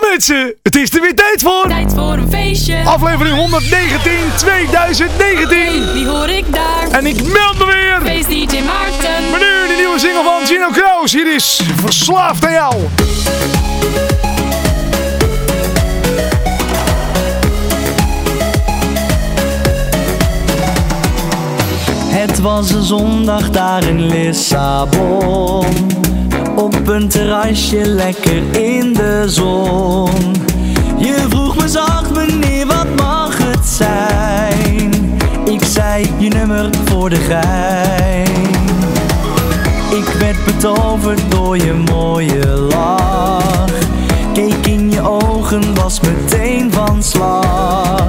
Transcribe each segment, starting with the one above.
Ja mensen, het is er weer tijd voor. Tijd voor een feestje. Aflevering 119 2019. Die hoor ik daar. En ik meld me weer. Feest DJ Maarten. Maar nu de nieuwe single van Gino Kraus. Hier is Verslaafd aan jou. Het was een zondag daar in Lissabon. Op een terrasje lekker in de zon. Je vroeg me zacht meneer wat mag het zijn? Ik zei je nummer voor de gein. Ik werd betoverd door je mooie lach. Keek in je ogen, was meteen van slag.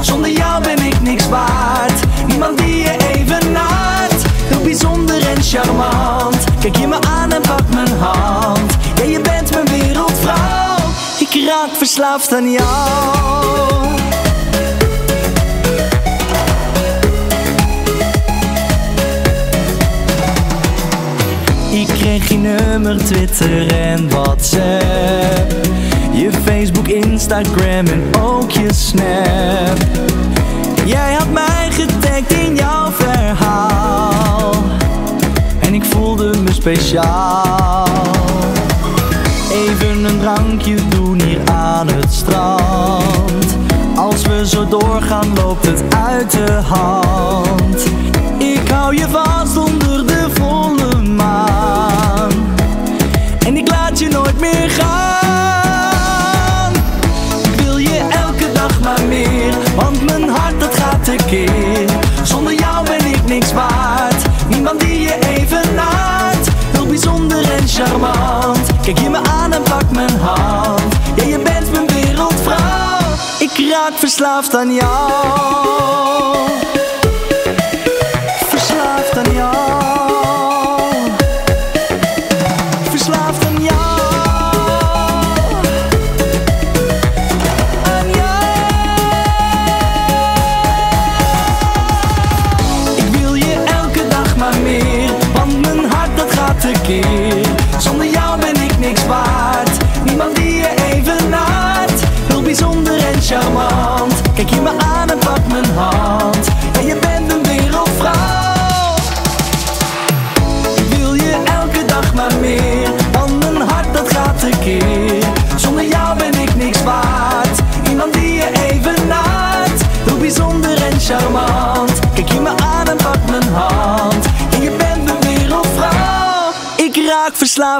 Zonder jou ben ik niks waard, niemand die je even naart. Heel bijzonder en charmant, kijk je me aan en pak mijn hand. Ja, je bent mijn wereldvrouw, ik raak verslaafd aan jou. Ik kreeg je nummer, Twitter en WhatsApp Je Facebook, Instagram en ook je Snap. Jij had mij getagd in jouw verhaal. En ik voelde me speciaal. Even een drankje doen hier aan het strand. Als we zo doorgaan loopt het uit de hand. Ik hou je vast onder de volle maan. En ik laat je nooit meer gaan verslaafd aan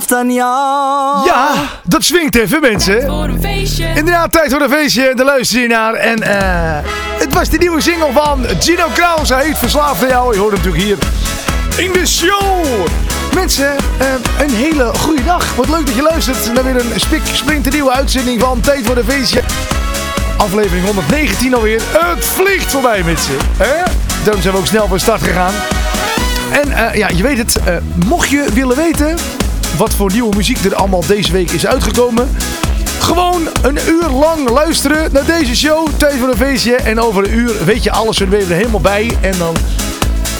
verslaafd aan jou Ja, dat swingt even mensen. Voor een feestje. Inderdaad, tijd voor een feestje. Daar luister je naar. En eh, het was de nieuwe single van Gino Kraus. Hij heet Verslaafd aan jou. Je hoort hem natuurlijk hier in de show. Mensen, eh, een hele goede dag. Wat leuk dat je luistert naar weer een spik splinternieuwe uitzending van Tijd voor een feestje. Aflevering 119 alweer. Het vliegt voorbij, mensen. Hè? Daarom zijn we ook snel van start gegaan. En eh, ja, je weet het. eh, mocht je willen weten wat voor nieuwe muziek er allemaal deze week is uitgekomen. Gewoon een uur lang luisteren naar deze show. Tijd voor een feestje. En over een uur weet je alles ben je er helemaal bij. En dan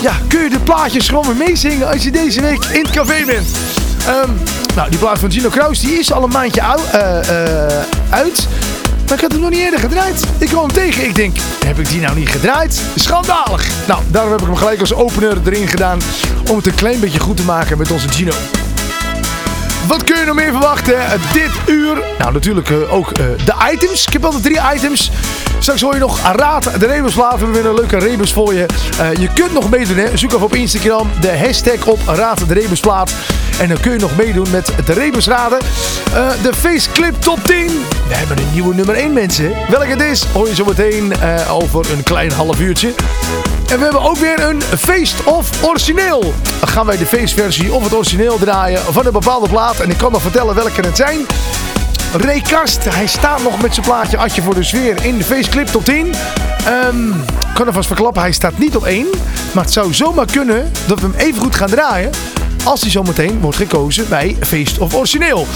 ja, kun je de plaatjes gewoon weer meezingen als je deze week in het café bent. Ehm, nou, die plaat van Gino Kraus die is al een maandje eh, eh, uit. Maar ik had hem nog niet eerder gedraaid. Ik kwam hem tegen. Ik denk, heb ik die nou niet gedraaid? Schandalig. Nou, daarom heb ik hem gelijk als opener erin gedaan. Om het een klein beetje goed te maken met onze Gino. Wat kun je nog meer verwachten eh, dit uur? Nou, natuurlijk eh, ook eh, de items. Ik heb altijd drie items. Straks hoor je nog Raad de Rebusplaat. We hebben weer een leuke rebus voor je. Je kunt nog meedoen, hè. Zoek even op Instagram de hashtag op Raad de Rebusplaat. En dan kun je nog meedoen met de Rebusraden. Eh, de Faceclip Top 10. We hebben een nieuwe nummer 1, mensen. Welke het is, hoor je zo meteen eh, over een klein half uurtje. En we hebben ook weer een feest of origineel. Dan gaan wij de feestversie of het origineel draaien van een bepaalde plaat. En ik kan nog vertellen welke het zijn. Ray Karst, hij staat nog met zijn plaatje Atje voor de sfeer in de feestclip tot 10. Ehm, ik kan alvast verklappen, hij staat niet op 1. Maar het zou zomaar kunnen dat we hem even goed gaan draaien. Als die zometeen wordt gekozen bij Feest of Origineel.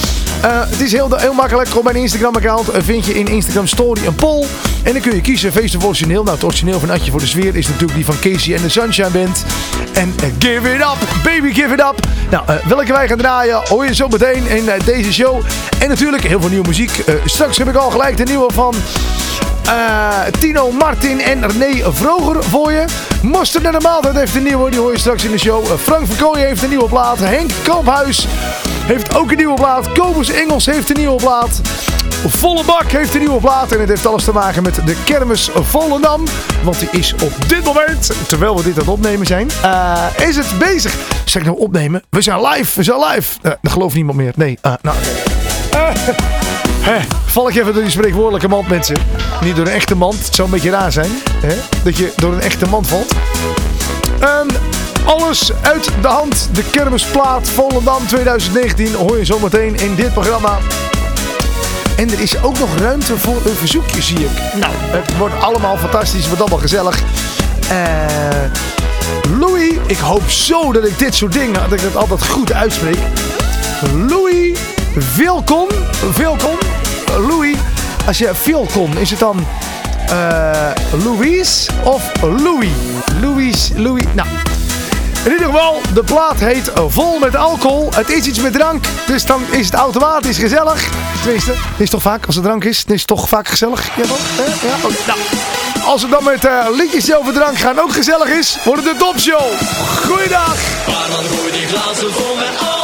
Eh, het is heel, heel makkelijk. Op mijn Instagram account eh, vind je in Instagram Story een poll. En dan kun je kiezen Feest of Origineel. Nou, het origineel van Atje voor de Sfeer is natuurlijk die van Casey en de Sunshine Band. En uh, Give It Up, baby give it up. Nou, welke wij gaan draaien hoor je zo meteen in deze show. En natuurlijk heel veel nieuwe muziek. straks heb ik al gelijk de nieuwe van... Uh, Tino Martin en René Vroger voor je. Mosterd en de Maaltijd heeft een nieuwe, die hoor je straks in de show. Uh, Frank Verkooyen heeft een nieuwe plaat. Henk Kamphuis heeft ook een nieuwe plaat. Kobus Engels heeft een nieuwe plaat. Volle Bak heeft een nieuwe plaat. En het heeft alles te maken met de kermis Volendam. Want die is op dit moment, terwijl we dit aan het opnemen zijn, uh, is het bezig. Zeg nou opnemen? We zijn live, we zijn live. Uh, gelooft niemand meer. Nee, nou... Hè, val ik even door die spreekwoordelijke mand, mensen. Niet door een echte mand. Het zou een beetje raar zijn. Hè? Dat je door een echte mand valt. Um, alles uit de hand. De kermisplaat Volendam 2019 hoor je zometeen in dit programma. En er is ook nog ruimte voor een verzoekje, zie ik. Nou, het wordt allemaal fantastisch. Het wordt allemaal gezellig. Uh, Louis, ik hoop zo dat ik dit soort dingen, dat ik het altijd goed uitspreek. Louis Vilcon. Vilcon. Louis. Als je Vilcon, is het dan uh, Louise of Louis? Louis, Louis. Nou, in ieder geval, de plaat heet Vol met alcohol. Het is iets met drank, dus dan is het automatisch gezellig. Tenminste, het is toch vaak, als er drank is, is toch vaak gezellig. Ja, toch? Ja, Nou, als het dan met uh, liedjes over drank gaan ook gezellig is, wordt het de topshow. Goeiedag! Maar dan die glazen vol met alcohol.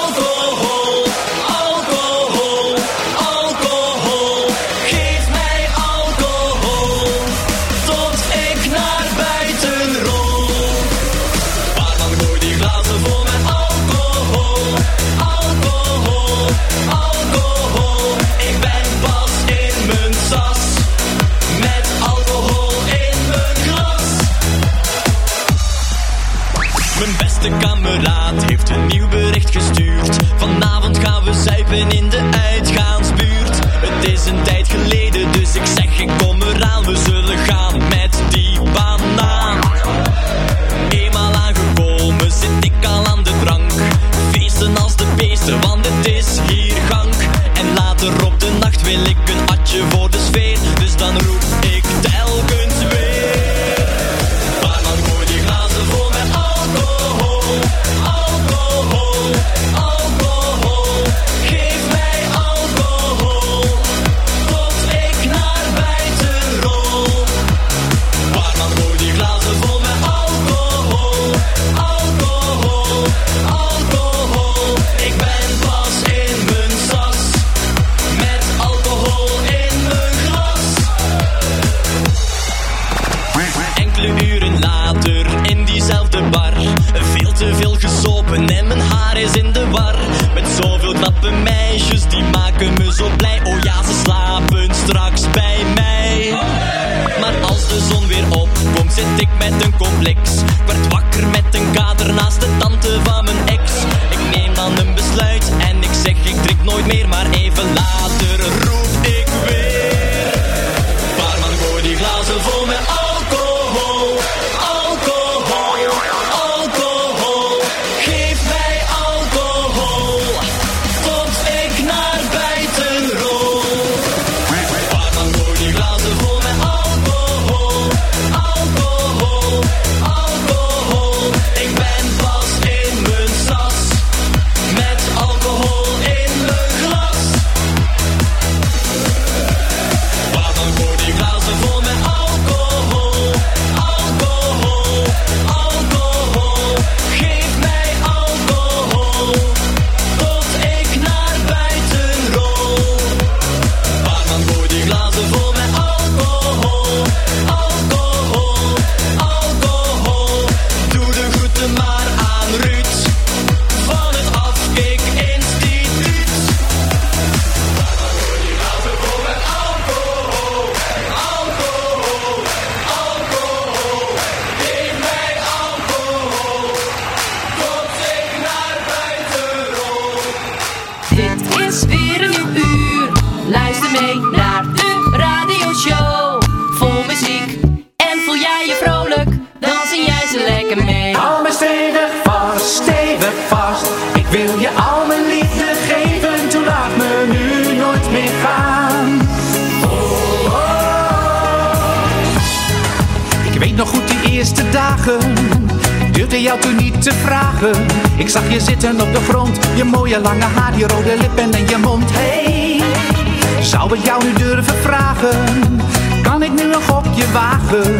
In de dagen durfde jou toen niet te vragen. Ik zag je zitten op de grond, je mooie lange haar, je rode lippen en je mond. Hey, zou ik jou nu durven vragen? Kan ik nu nog op je wagen?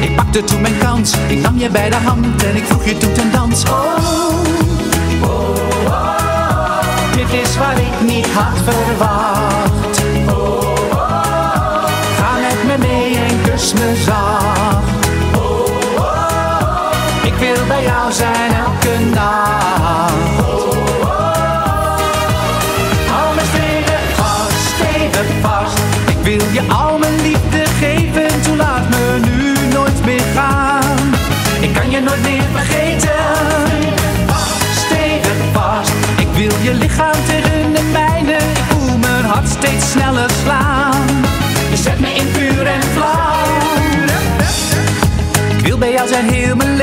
Ik pakte toen mijn kans, ik nam je bij de hand en ik vroeg je toen ten dans. Oh, oh, oh, dit is wat ik niet had verwacht. Oh, ga met me mee en kus me zacht. Ik wil bij jou zijn elke nacht. Hou me stevig vast, stevig vast. Ik wil je al mijn liefde geven, toen laat me nu nooit meer gaan. Ik kan je nooit meer vergeten. Stevig vast, ik wil je lichaam tegen de mijne. Ik voel mijn hart steeds sneller slaan. Je zet me in vuur en vlam. Ik wil bij jou zijn heel mijn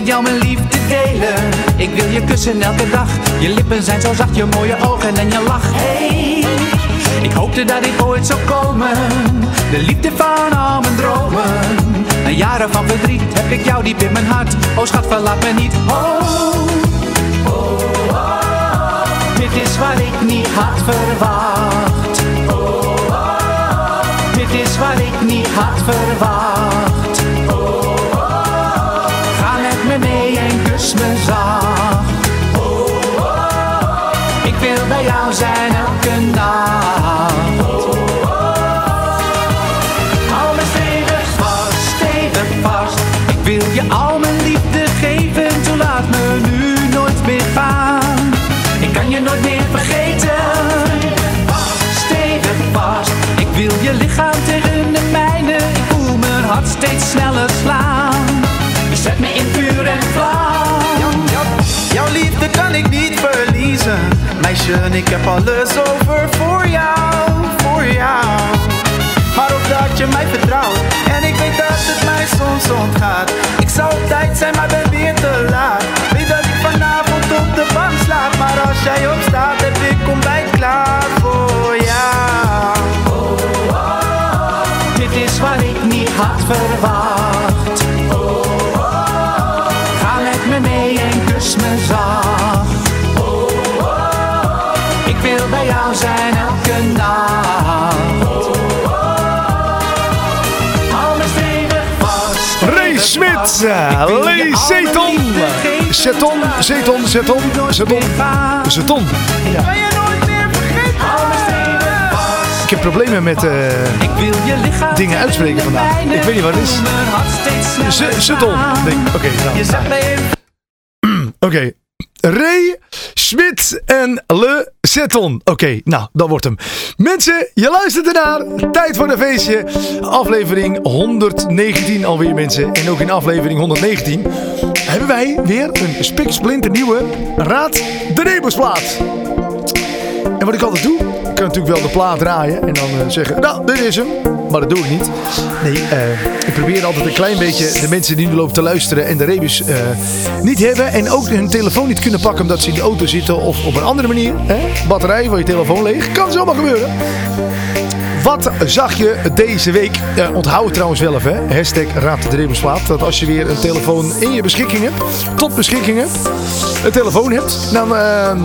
met jou mijn liefde delen. Ik wil je kussen elke dag. Je lippen zijn zo zacht, je mooie ogen en je lach. Hey, ik hoopte dat ik ooit zou komen. De liefde van al mijn dromen. Na jaren van verdriet heb ik jou diep in mijn hart. Oh schat, verlaat me niet. Oh, oh, oh. dit is wat ik niet had verwacht. Oh, oh. dit is wat ik niet had verwacht. Me zacht. Ik wil bij jou zijn elke nacht. Hou me stevig vast, stevig vast. Ik wil je al mijn Ik heb alles over voor jou, voor jou. Maar ook dat je mij vertrouwt En ik weet dat het mij soms ontgaat. Ik zou op tijd zijn, maar ben weer te laat. Weet dat ik vanavond op de bank slaap Maar als jij opstaat, heb ik ontbijt klaar voor jou. Dit is wat ik niet had verwacht. Smit, eh, Lee Zeton. Zeton, Zeton, Zeton, Zeton, Zeton. Ik heb problemen met eh, lichaam Dingen uitspreken vandaag. Ik weet niet wat het is. Zeton. Oké, nou. Me in Oké. Ray, Smit en Le Zeton. Oké, nou, dat wordt hem. Mensen, je luistert ernaar. Tijd voor een feestje. Aflevering 119 alweer, mensen. En ook in aflevering 119 hebben wij weer een spiksplinter nieuwe Raad de Rebusplaat. En wat ik altijd doe, ik kan natuurlijk wel de plaat draaien en dan eh, zeggen, nou, dit is hem. Maar dat doe ik niet. Nee, eh, ik probeer altijd een klein beetje de mensen die nu lopen te luisteren en de rebus eh, niet hebben. En ook hun telefoon niet kunnen pakken omdat ze in de auto zitten of op een andere manier. Hè? Batterij van je telefoon leeg. Kan zomaar gebeuren. Wat zag je deze week? Eh, onthoud het trouwens wel even. Hè? Hashtag Raad de. Dat als je weer een telefoon in je beschikking hebt, tot beschikking hebt, een telefoon hebt, dan eh,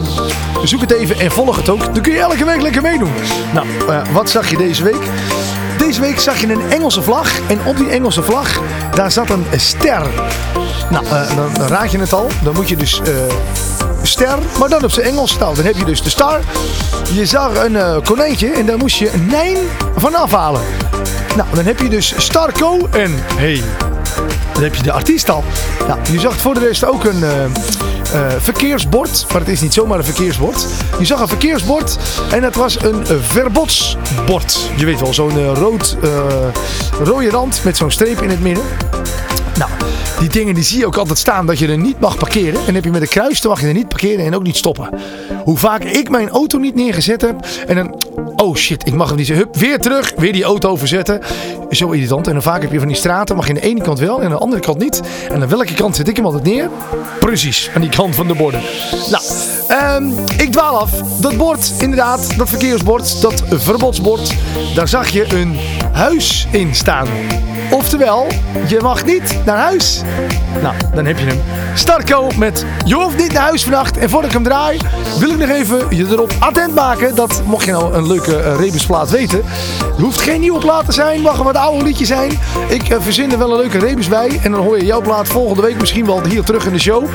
zoek het even en volg het ook. Dan kun je elke week lekker meedoen. Nou, eh, wat zag je deze week? Deze week zag je een Engelse vlag. En op die Engelse vlag, daar zat een ster. Nou, eh, dan, raad je het al. Dan moet je dus ster, maar dan op zijn Engels. Nou, dan heb je dus de star. Je zag een eh, konijntje en daar moest je een nijn van afhalen. Nou, dan heb je dus Starco en hey, dan heb je de artiest al. Nou, je zag voor de rest ook een eh, eh, verkeersbord. Maar het is niet zomaar een verkeersbord. Je zag een verkeersbord en het was een verbodsbord. Je weet wel, zo'n rood, rode rand met zo'n streep in het midden. Nou, die dingen die zie je ook altijd staan dat je er niet mag parkeren. En heb je met een kruis, dan mag je er niet parkeren en ook niet stoppen. Hoe vaak ik mijn auto niet neergezet heb. En dan Oh shit, ik mag hem niet zeggen. Hup, weer terug. Weer die auto verzetten. Zo irritant. En dan vaak heb je van die straten. Mag je aan de ene kant wel en aan de andere kant niet. En aan welke kant zet ik hem altijd neer? Precies, aan die kant van de borden. Nou, ehm, ik dwaal af. Dat bord, inderdaad, dat verkeersbord, dat verbodsbord. Daar zag je een huis in staan. Oftewel, je mag niet naar huis. Nou, dan heb je hem. Starco met Je hoeft niet naar huis vannacht. En voordat ik hem draai, wil ik nog even je erop attent maken. Dat mocht je nou een leuke uh, rebusplaat weten. Er hoeft geen nieuwe plaat te zijn. Mag een wat oude liedje zijn. Ik uh, verzin er wel een leuke rebus bij. En dan hoor je jouw plaat volgende week misschien wel hier terug in de show.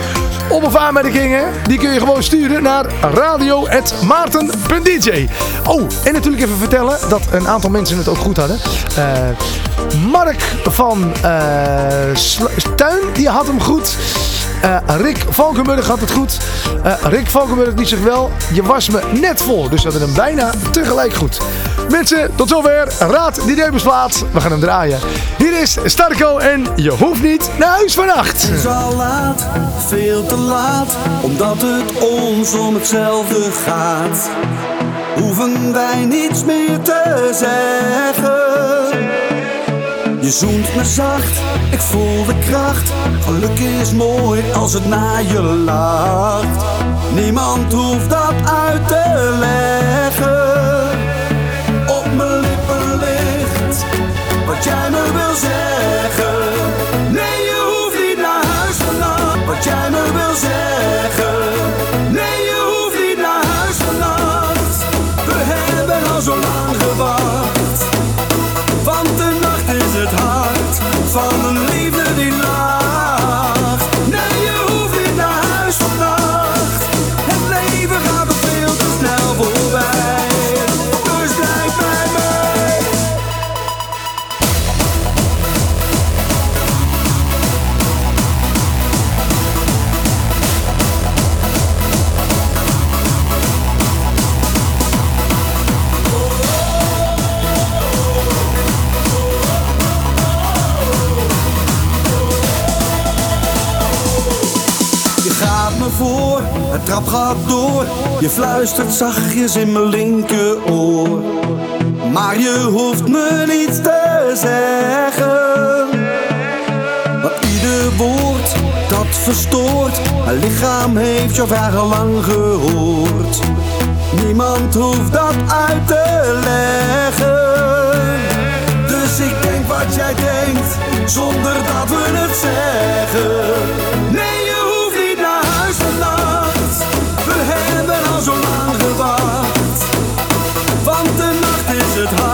Op of aanmerkingen, die kun je gewoon sturen naar radio.maarten.dj. Oh, en natuurlijk even vertellen dat een aantal mensen het ook goed hadden. Uh, Mark van Tuin, die had hem goed. Uh, Rick Valkenburg had het goed. Uh, Rick Valkenburg die zegt wel, je was me net voor. Dus we hadden hem bijna tegelijk goed. Mensen, tot zover. Raad die debusplaat. We gaan hem draaien. Hier is Starco en je hoeft niet naar huis vannacht. Het is al laat, veel te laat. Omdat het ons om hetzelfde gaat. Hoeven wij niets meer te zeggen. Je zoent me zacht, ik voel de kracht. Geluk is mooi als het naar je lacht. Niemand hoeft dat uit te leggen. Door. Je fluistert zachtjes in mijn linkeroor. Maar je hoeft me niets te zeggen. Want ieder woord dat verstoort. Mijn lichaam heeft vragen lang gehoord. Niemand hoeft dat uit te leggen. Dus ik denk wat jij denkt, zonder dat we het zeggen. De nacht is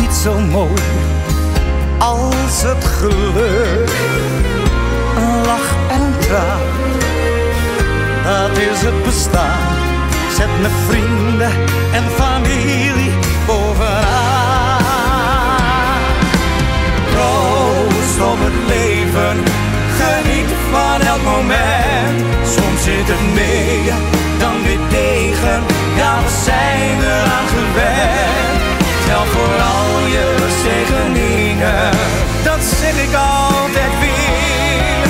niet zo mooi als het geluk. Een lach en een traan, dat is het bestaan. Zet mijn vrienden en familie bovenaan. Proost op het leven, geniet van elk moment. Soms zit het mee, dan weer tegen, ja we zijn eraan gewend. Tel voor al je zegeningen, dat zeg ik altijd weer.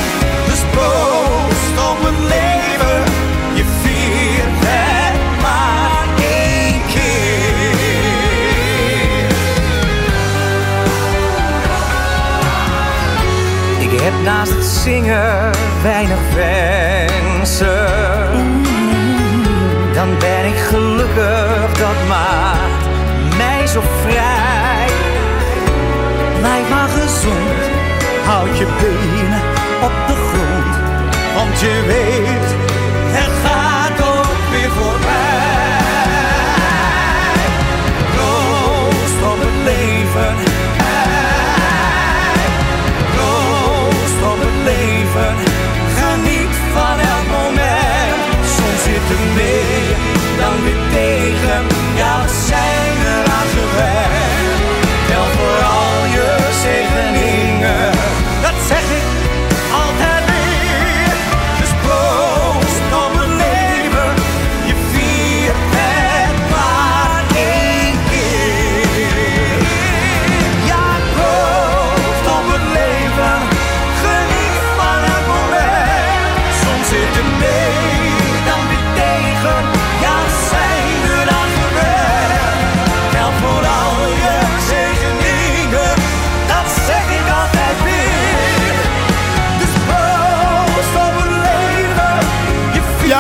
Dus proost op het leven, je viert het maar één keer. Ik heb naast het zingen weinig wensen. Dan ben ik gelukkig, dat mij Blijf maar gezond, houd je benen op de grond. Want je weet, het gaat ook weer voorbij. Proost op het leven. Proost op het leven. Geniet van elk moment. Soms zit er mee, dan weer tegen.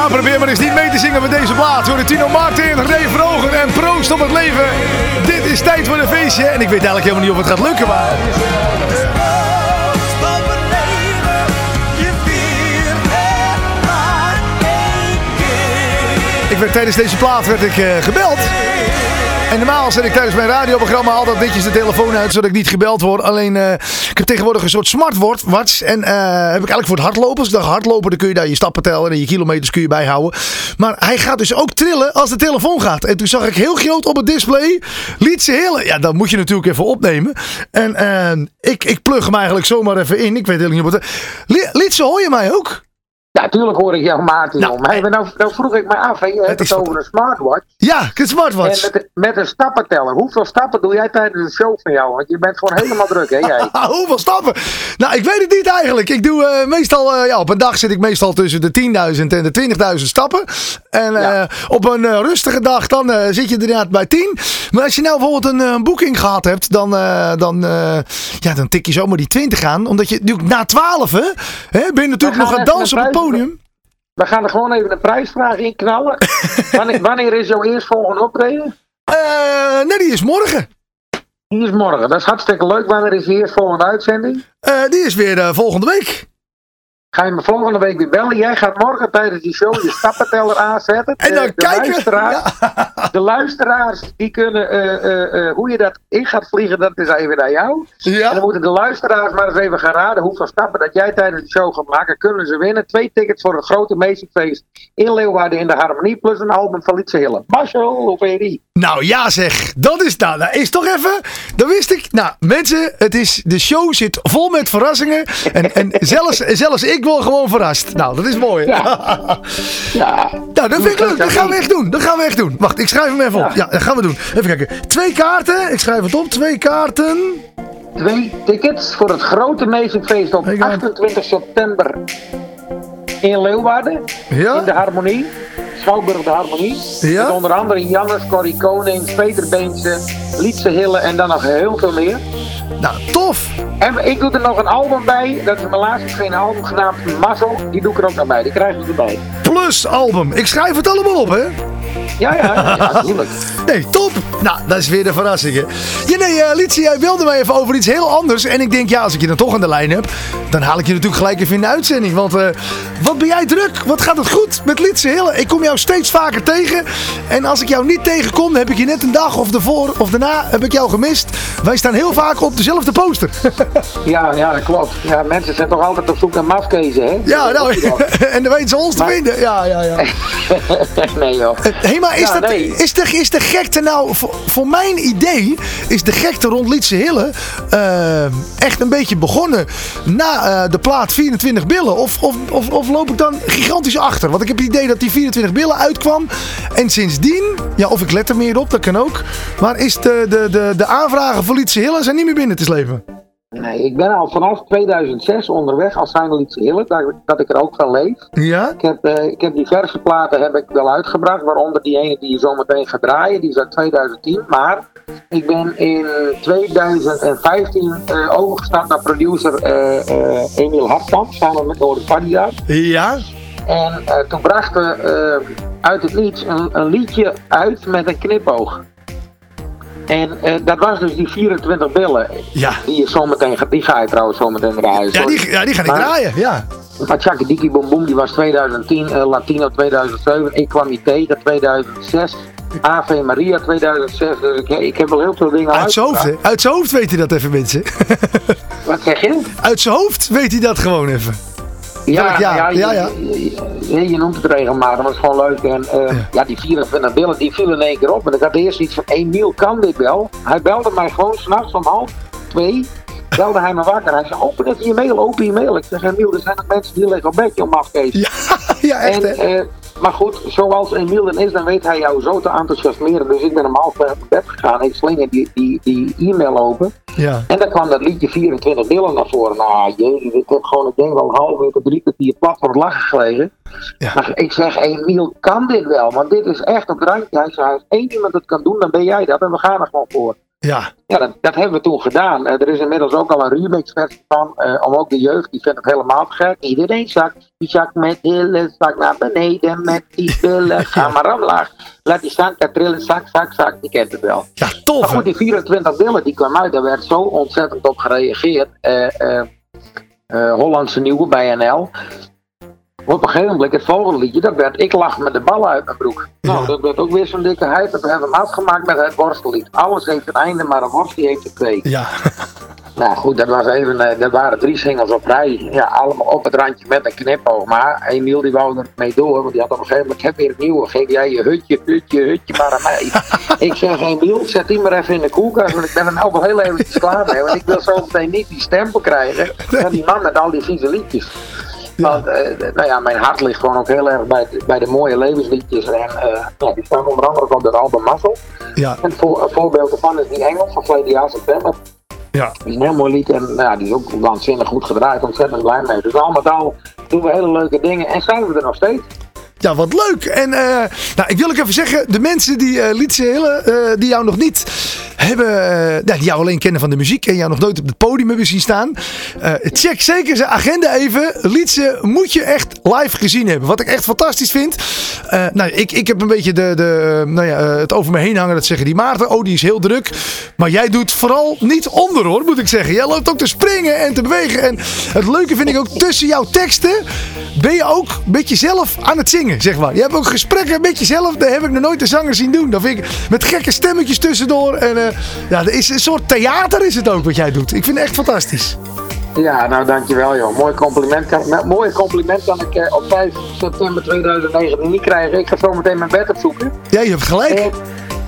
Probeer maar eens niet mee te zingen met deze plaat. Hoor Tino Martin, René Vroger en proost op het leven. Dit is tijd voor een feestje. En ik weet eigenlijk helemaal niet of het gaat lukken, maar... Ik werd tijdens deze plaat werd ik eh, gebeld. En normaal zet ik tijdens mijn radioprogramma altijd netjes de telefoon uit, zodat ik niet gebeld word. Alleen, eh, ik heb tegenwoordig een soort smartwatch. En eh, heb ik eigenlijk voor het hardlopen. Als ik hardlopen, dan kun je daar je stappen tellen en je kilometers kun je bijhouden. Maar hij gaat dus ook trillen als de telefoon gaat. En toen zag ik heel groot op het display, Lietse Hille. Ja, dat moet je natuurlijk even opnemen. En eh, ik, ik plug hem eigenlijk zomaar even in. Ik weet helemaal niet wat... Li- Lietse, hoor je mij ook? Ja, tuurlijk hoor ik jou, Maarten. Nou, maar nou, nou vroeg ik me af, hè, je hebt het over een smartwatch. Ja, een smartwatch. En met, met een stappenteller. Hoeveel stappen doe jij tijdens de show van jou? Want je bent gewoon helemaal druk, hè, jij? Hoeveel stappen? Nou, ik weet het niet eigenlijk. Ik doe eh, meestal, eh, ja, op een dag zit ik meestal tussen de 10.000 en de 20.000 stappen. En eh, Ja. op een rustige dag, dan zit je inderdaad bij 10. Maar als je nou bijvoorbeeld een boeking gehad hebt, dan, dan, ja, dan tik je zomaar die 20 aan. Omdat je natuurlijk na 12, hè, ben je natuurlijk nog aan dansen op het prijs- podium. We gaan er gewoon even een prijsvraag in knallen. wanneer, wanneer is jouw eerstvolgende optreden? Eh, nee, die is morgen. Die is morgen. Dat is hartstikke leuk. Wanneer is de eerstvolgende uitzending? Eh, die is weer eh, volgende week. Ga je me volgende week weer bellen? Jij gaat morgen tijdens die show je stappenteller aanzetten. En dan de, de kijken. Luisteraars, De luisteraars, die kunnen, eh, eh, eh, hoe je dat in gaat vliegen, dat is even naar jou. En dan Ja. moeten de luisteraars maar eens even gaan raden hoeveel stappen dat jij tijdens de show gaat maken. Kunnen ze winnen? Twee tickets voor een grote Feest in Leeuwarden in de Harmonie. Plus een album van Lietse Hille. Marcel, hoe vind je die? Nou ja zeg, dat is nou, dat is toch even, dat wist ik. Nou mensen, het is, de show zit vol met verrassingen. En, en zelfs, zelfs ik word gewoon verrast. Nou, dat is mooi. Ja. Ja. Nou, dat vind ik leuk. Dat gaan we echt doen. Dat gaan we echt doen. Wacht, ik schrijf hem even op. Ja, dat gaan we doen. Even kijken. Twee kaarten. Ik schrijf het op. Twee kaarten. Twee tickets voor het grote Feest op Ik ga- 28 september in Leeuwarden. Ja? In de Harmonie. Schouwburg de Harmonie. Ja? Met onder andere Jannes, Corrie Koning, Peter Beentje, Lietse Hille en dan nog heel veel meer. Nou, tof. En ik doe er nog een album bij. Dat is mijn laatste geen album genaamd Mazzel. Die doe ik er ook nog bij. Die krijgen ze erbij. Plus album. Ik schrijf het allemaal op, hè. Ja, ja, ja. Nee, top. Nou, dat is weer de verrassing, hè. Ja, nee, uh, Lietse, jij wilde mij even over iets heel anders. En ik denk, ja, als ik je dan toch aan de lijn heb... dan haal ik je natuurlijk gelijk even in de uitzending. Want uh, wat ben jij druk? Wat gaat het goed met Lietse Hille? Ik kom jou steeds vaker tegen. En als ik jou niet tegenkom, heb ik je net een dag of ervoor of daarna heb ik jou gemist. Wij staan heel vaak op dezelfde poster. ja, ja, dat klopt. Ja, mensen zijn toch altijd op zoek naar mafkezen, hè? Ja, nou, en dan weten ze ons maar... te vinden. Ja, ja, ja. nee, joh. Hé, hey, maar is, ja, dat, nee. is, de, is de gekte nou... Voor, voor mijn idee is de gekte rond Lietse Hille uh, echt een beetje begonnen na uh, de plaat 24 billen. Of, of, of, of, loop ik dan gigantisch achter? Want ik heb het idee dat die 24 billen uitkwam. En sindsdien, ja, of ik let er meer op, dat kan ook. Maar is de, de, de, de aanvragen voor Lietse Hille zijn niet meer binnen te slepen? Nee, ik ben al vanaf 2006 onderweg als zijn Lietse Hille, dat, dat ik er ook van leef. Ja? Ik heb, uh, ik heb diverse platen heb ik wel uitgebracht, waaronder die ene die je zo meteen gaat draaien, die is uit 2010. Maar ik ben in 2015 uh, overgestapt naar producer uh, Emiel Hartkamp, samen met Doris Padilla. Ja? En toen brachten uit het niets een, een liedje uit met een knipoog. En uh, dat was dus die 24 billen. Ja. Die, je zometeen, die ga je trouwens zometeen draaien. Ja, die, ja, die ga ik maar, draaien, ja. Maar Chaki Diki Boom Boom, die was 2010, uh, Latino 2007, Ik kwam tegen 2006. Ave Maria 2006, dus ik, ik heb wel heel veel dingen uit zijn hoofd, hè? Uit zijn hoofd weet hij dat even, mensen. Wat zeg je? Uit zijn hoofd weet hij dat gewoon even. Ja, ja, ja, ja, ja. Je, je, noemt het regelmatig, maar het is gewoon leuk. En uh, ja. ja. die 24 billen, die vielen in één keer op. En ik had eerst iets van, Emiel kan dit wel. Hij belde mij gewoon s'nachts om half twee. Belde hij me wakker. Hij zei, open even je mail, open je mail. Ik zeg, Emiel, er zijn nog mensen die liggen op bedje om afgeven. Ja, ja echt en, uh, maar goed, zoals Emiel dan is, dan weet hij jou zo te enthousiasmeren. Dus ik ben hem half op bed gegaan. Ik slinger die, die, die e-mail open. Ja. En dan kwam dat liedje 24 billen naar voren. Nou, jezus, ik heb gewoon, ik denk wel een half uur tot drie kwartier plat voor het lachen gelegen. Ja. Maar ik zeg, Emiel kan dit wel, want dit is echt op het randje. Hij zei, als één iemand het kan doen, dan ben jij dat. En we gaan er gewoon voor. Ja. Ja, dat, dat hebben we toen gedaan. Uh, er is inmiddels ook al een remix versie van. Uh, om ook de jeugd, die vindt het helemaal gek. Iedereen zakt, die zakt met hillen, zak naar beneden met die billen. Ga maar omlaag. Laat die zanka trillen, zak, zak, zak. Die kent het wel. Ja, tof. Maar goed, die 24 billen die kwam uit, daar werd zo ontzettend op gereageerd. Uh, Hollandse Nieuwe bij NL. Op een gegeven moment, het volgende liedje, dat werd Ik lach met de ballen uit mijn broek. Ja. Nou, dat werd ook weer zo'n dikke hype. We hebben hem afgemaakt met het worstellied. Alles heeft een einde, maar een worstel heeft er twee. Ja. Nou goed, dat, was even, dat waren drie singles op rij. Ja, allemaal op het randje met een knipoog. Maar Emiel die wou er mee door, want die had op een gegeven moment, ik heb weer een nieuwe. Geef jij je hutje, hutje, hutje maar aan mij. ik zeg, Emiel, zet die maar even in de koelkast, want ik ben er nou wel heel eventjes klaar mee. Want ik wil zo meteen niet die stempel krijgen van die man met al die vieze liedjes. Ja. Want uh, nou ja, mijn hart ligt gewoon ook heel erg bij, bij de mooie levensliedjes. En uh, ja, die staan onder andere op dat album Muscle. Ja. En voor, een voorbeeld ervan is die Engels van verleden jaar september. Ja. Die is een heel mooi lied en nou ja, die is ook waanzinnig goed gedraaid. Ontzettend blij mee. Dus al met al doen we hele leuke dingen en zijn we er nog steeds. Ja, wat leuk. En uh, nou, ik wil ook even zeggen, de mensen die uh, Lietse Hille, uh, die jou nog niet hebben, die jou alleen kennen van de muziek en jou nog nooit op het podium hebben zien staan. check zeker zijn agenda even. Lietse moet je echt live gezien hebben. Wat ik echt fantastisch vind. nou, ik, ik heb een beetje de, de, nou ja, het over me heen hangen. Dat zeggen die Maarten. Oh, die is heel druk. Maar jij doet vooral niet onder hoor, moet ik zeggen. Jij loopt ook te springen en te bewegen. En het leuke vind ik ook tussen jouw teksten ben je ook een beetje zelf aan het zingen zeg maar. Je hebt ook gesprekken met jezelf. Dat heb ik nog nooit de zanger zien doen. Dat vind ik met gekke stemmetjes tussendoor. En uh, ja, er is een soort theater is het ook wat jij doet. Ik vind het echt fantastisch. Ja, nou dankjewel joh. Mooi compliment kan, mooie compliment kan ik eh, op 5 september 2019 niet krijgen. Ik ga zo meteen mijn bed opzoeken. Ja, je hebt gelijk. Eh,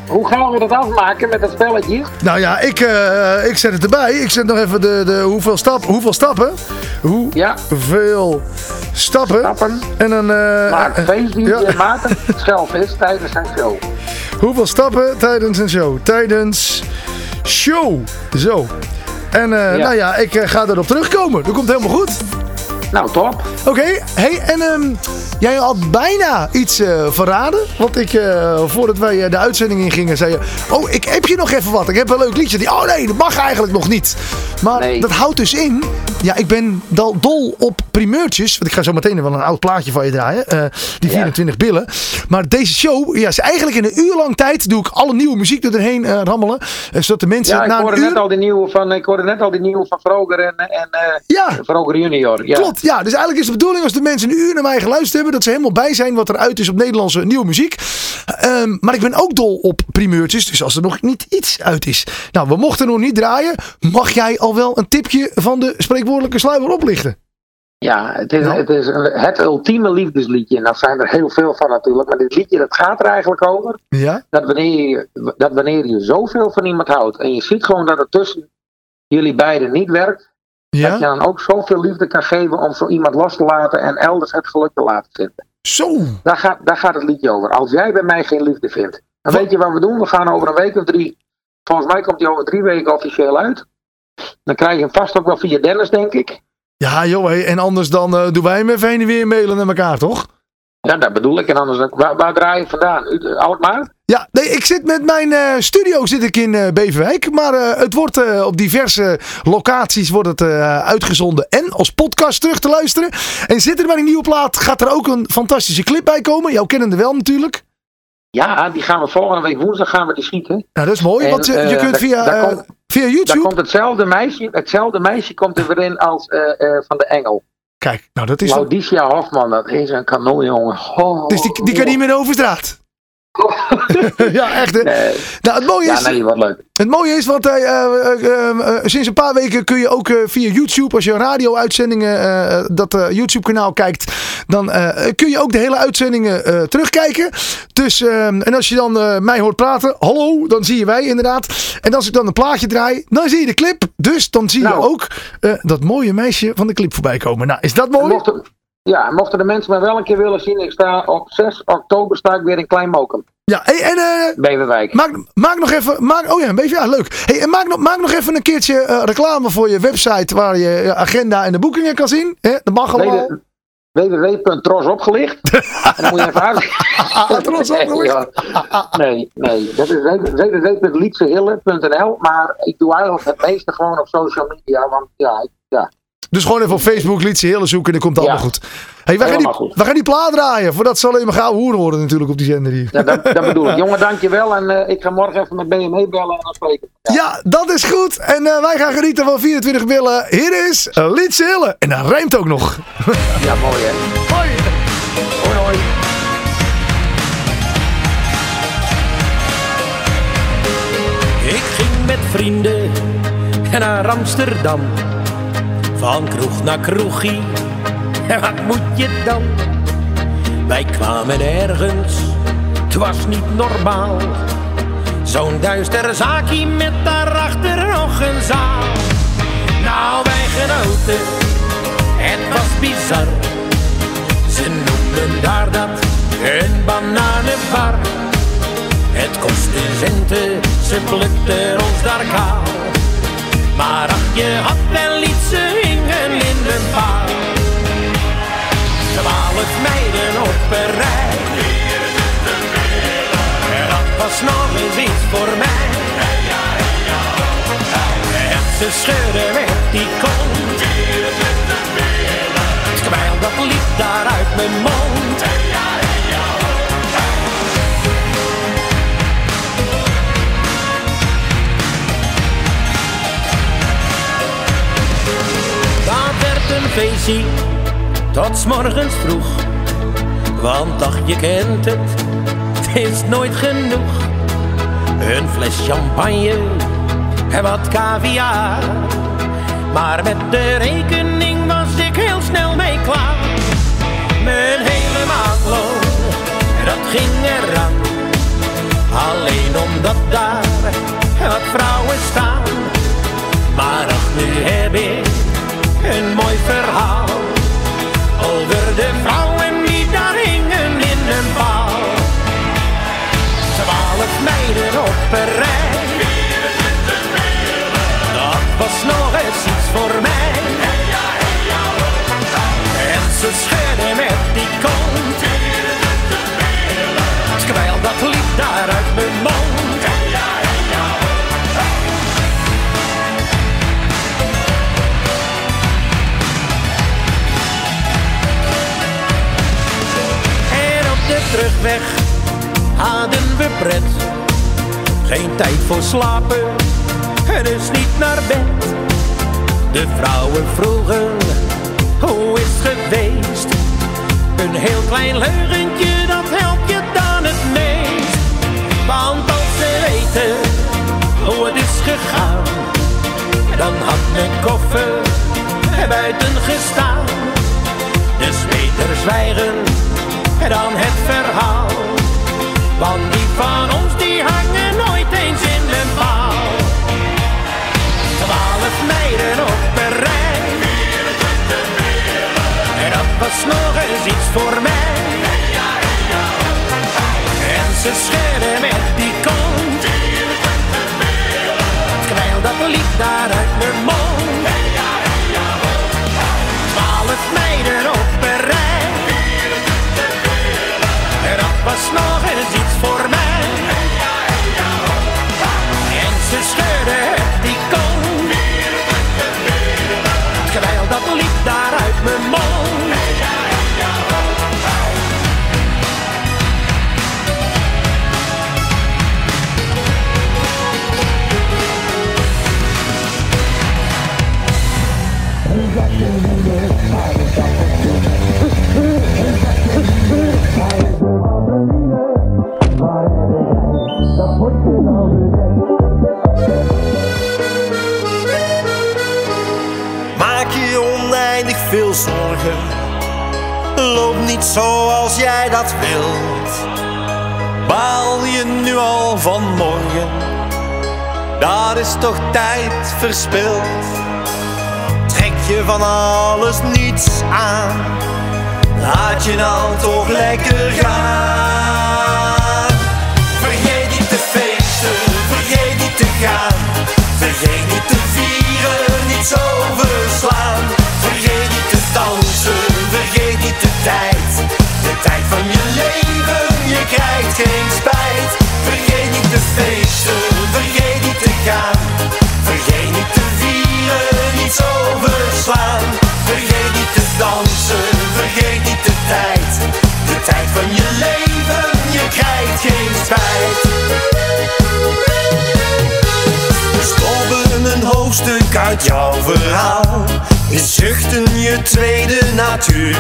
hoe gaan we dat afmaken met dat spelletje? Nou ja, ik, uh, ik zet het erbij. Ik zet nog even de, de hoeveel, stap, hoeveel stappen. Hoeveel ja. stappen. stappen. En dan... Uh, Maak feestje ja. Maarten Schelvis tijdens zijn show. Hoeveel stappen tijdens een show? Tijdens show. Zo. En uh, ja. nou ja, ik ga erop terugkomen. Dat komt helemaal goed. Nou, top. Oké, okay. hey, en um, jij had bijna iets eh, verraden. Want ik, eh, voordat wij eh, de uitzending ingingen, zei je... Oh, ik heb je nog even wat. Ik heb een leuk liedje. Die, oh nee, dat mag eigenlijk nog niet. Maar Nee. dat houdt dus in... Ja, ik ben dol op primeurtjes. Want ik ga zo meteen wel een oud plaatje van je draaien. die 24 billen. Maar deze show, ja, is eigenlijk in een uur lang tijd... doe ik alle nieuwe muziek doorheen rammelen. zodat de mensen Ja, ik na hoorde uur... net al die nieuwe van, ik hoorde net al die nieuwe van Vroger en, en Ja, Vroger junior. Ja. Klopt, ja. Dus eigenlijk is de bedoeling als de mensen een uur naar mij geluisterd hebben, dat ze helemaal bij zijn wat er uit is op Nederlandse nieuwe muziek. Ehm, maar ik ben ook dol op primeurtjes, dus als er nog niet iets uit is. Nou, we mochten nog niet draaien. Mag jij al wel een tipje van de spreekwoordelijke sluier oplichten? Ja, het is, Nou. het, is een- het ultieme liefdesliedje. En daar zijn er heel veel van natuurlijk. Maar dit liedje dat gaat er eigenlijk over. Ja? Dat wanneer, je, dat wanneer je zoveel van iemand houdt. En je ziet gewoon dat het tussen jullie beiden niet werkt. Dat je Ja? dan ook zoveel liefde kan geven om zo iemand los te laten. En elders het geluk te laten vinden. Zo. Daar gaat, daar gaat het liedje over. Als jij bij mij geen liefde vindt. Dan Wat? weet je wat we doen. We gaan over een week of drie. Volgens mij komt hij over drie weken officieel uit. Dan krijg je hem vast ook wel via Dennis, denk ik. Ja, joh, hé. en anders dan eh, doen wij hem even heen en weer mailen naar elkaar, toch? Ja, dat bedoel ik. En anders, waar, waar draai je vandaan? U- Alkmaar? Ja, nee, ik zit met mijn eh, studio zit ik in eh, Beverwijk. Maar eh, het wordt op diverse locaties wordt het, uitgezonden. En als podcast terug te luisteren. En zit er bij een nieuwe plaat, gaat er ook een fantastische clip bij komen. Jouw kennende wel natuurlijk. Ja, die gaan we volgende week woensdag gaan we die schieten. Nou, dat is mooi. En, want je, kunt daar- via, daar komt- via Daar YouTube... komt hetzelfde meisje, hetzelfde meisje komt er weer in als van de Engel. Kijk, nou dat is... Laudisha Hofman, dat is een kanonjongen. Oh, Dus die, die kan niet meer over straat. ja, echt hè. Nee. Nou, het mooie Ja, is... nee, wat leuk. Het mooie is, want eh, eh, eh, eh, sinds een paar weken kun je ook via YouTube, als je radio-uitzendingen, dat YouTube-kanaal kijkt, dan kun je ook de hele uitzendingen terugkijken. Dus, eh, en als je dan mij hoort praten, hallo, dan zie je wij inderdaad. En als ik dan een plaatje draai, dan zie je de clip. Dus dan zie je Nou. ook dat mooie meisje van de clip voorbij komen. Nou, is dat mooi? Ja, mochten de mensen mij wel een keer willen zien, ik sta op 6 oktober sta ik weer in Klein Mokum, Ja, hey, en eh, Beverwijk. Maak, maak nog even. Maak, oh ja, een beetje. Ja, leuk. Hey, en maak, nog, maak nog even een keertje eh, reclame voor je website. Waar je je agenda en de boekingen kan zien. Hè? Dat mag allemaal. www.trosopgelicht. en dan moet je even uit. Trosopgelicht. Nee, nee. Dat is www.liedsehille.nl. Maar ik doe eigenlijk het meeste gewoon op social media. Want ja, ik- ja. Dus gewoon even op Facebook Lietse Hille zoeken. En dan komt het Ja. allemaal goed. Hey, we, gaan die, Helemaal goed. we gaan die plaat draaien. Voordat ze alleen maar gauw hoeren worden natuurlijk op die zender hier. Ja, dat, dat bedoel ik. Jongen, dankjewel. En eh, ik ga morgen even met BME bellen en dan spreken. we. Ja, dat is goed. En eh, wij gaan genieten van 24 billen. Hier is Lietse Hille. En dat rijmt ook nog. Ja, mooi hè. Hoi. Hoi, hoi. Ik ging met vrienden naar Amsterdam. Van kroeg naar kroegie. En wat moet je dan? Wij kwamen ergens, het was niet normaal. Zo'n duister zaakje met daarachter nog een zaal. Nou, wij genoten, het was bizar. Ze noemden daar dat een bananenbar. Het kostte centen, ze plukten ons daar kaal. Maar ach, je had wel iets, Twaalf meiden op een rij. Dat was nog eens iets voor mij. En ze scheurden met die kont. Terwijl dat liep daar uit mijn mond. Dat werd een feestje tot morgens vroeg. Want ach, je kent het, het is nooit genoeg. Een fles champagne en wat caviar. Maar met de rekening was ik heel snel mee klaar. Mijn hele maatloon, dat ging eraan. Alleen omdat daar wat vrouwen staan. Maar ach, nu heb ik een mooi verhaal de vrouwen die daar hingen in een paal. Twaalf meiden op een rij. Dat was nog eens iets voor mij. En ze schudden met die kont. Terwijl dat lied daar terugweg hadden we pret. Geen tijd voor slapen en dus niet naar bed. De vrouwen vroegen, hoe is het geweest? Een heel klein leugentje, dat helpt je dan het meest. Want als ze weten hoe het is gegaan, dan had mijn koffer er buiten gestaan. Dus beter zwijgen dan het verhaal. Want die van ons die hangen nooit eens in een paal. Twaalf meiden op een rij. En dat was nog eens iets voor mij. En ze schudden met die kont. Terwijl dat liep daar uit mijn mond. Twaalf meiden op was nog eens iets voor mij. Toch tijd verspild. Trek je van alles niets aan. Laat je nou toch lekker gaan. Vergeet niet te feesten, vergeet niet te gaan. Vergeet niet te vieren, niet zo verslaan. Vergeet niet te dansen, vergeet niet de tijd. De tijd van je leven, je krijgt geen spijt. Vergeet niet te feesten, vergeet niet te gaan. Vergeet niet te vieren, niet zo verslaan. Vergeet niet te dansen, vergeet niet de tijd. De tijd van je leven, je krijgt geen spijt. We stoppen een hoofdstuk uit jouw verhaal. Is zuchten je tweede natuur.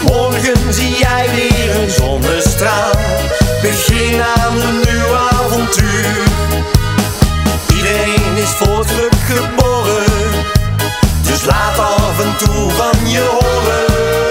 Morgen zie jij weer een zonnestraal. Begin aan een nieuw avontuur. Iedereen is voor geluk geboren. Dus laat af en toe van je horen.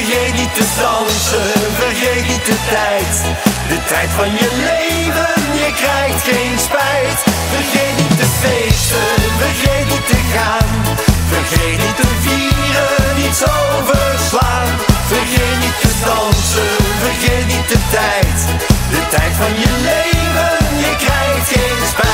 Vergeet niet te dansen, vergeet niet de tijd. De tijd van je leven, je krijgt geen spijt. Vergeet niet te feesten, vergeet niet te gaan. Vergeet niet te vieren, niet zo verslaan. Vergeet niet te dansen, vergeet niet de tijd. De tijd van je leven, je krijgt geen spijt.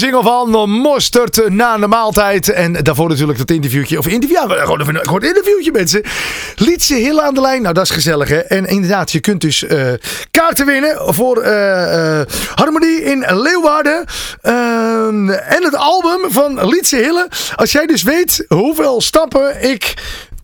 Nieuwe single van Mosterd na de maaltijd. En daarvoor natuurlijk dat interviewtje. Of interview, ja, gewoon een kort interviewtje mensen. Lietse Hill aan de lijn. Nou, dat is gezellig hè. En inderdaad, je kunt dus eh, kaarten winnen voor eh, Harmonie in Leeuwarden. Ehm, en het album van Lietse Hille. Als jij dus weet hoeveel stappen ik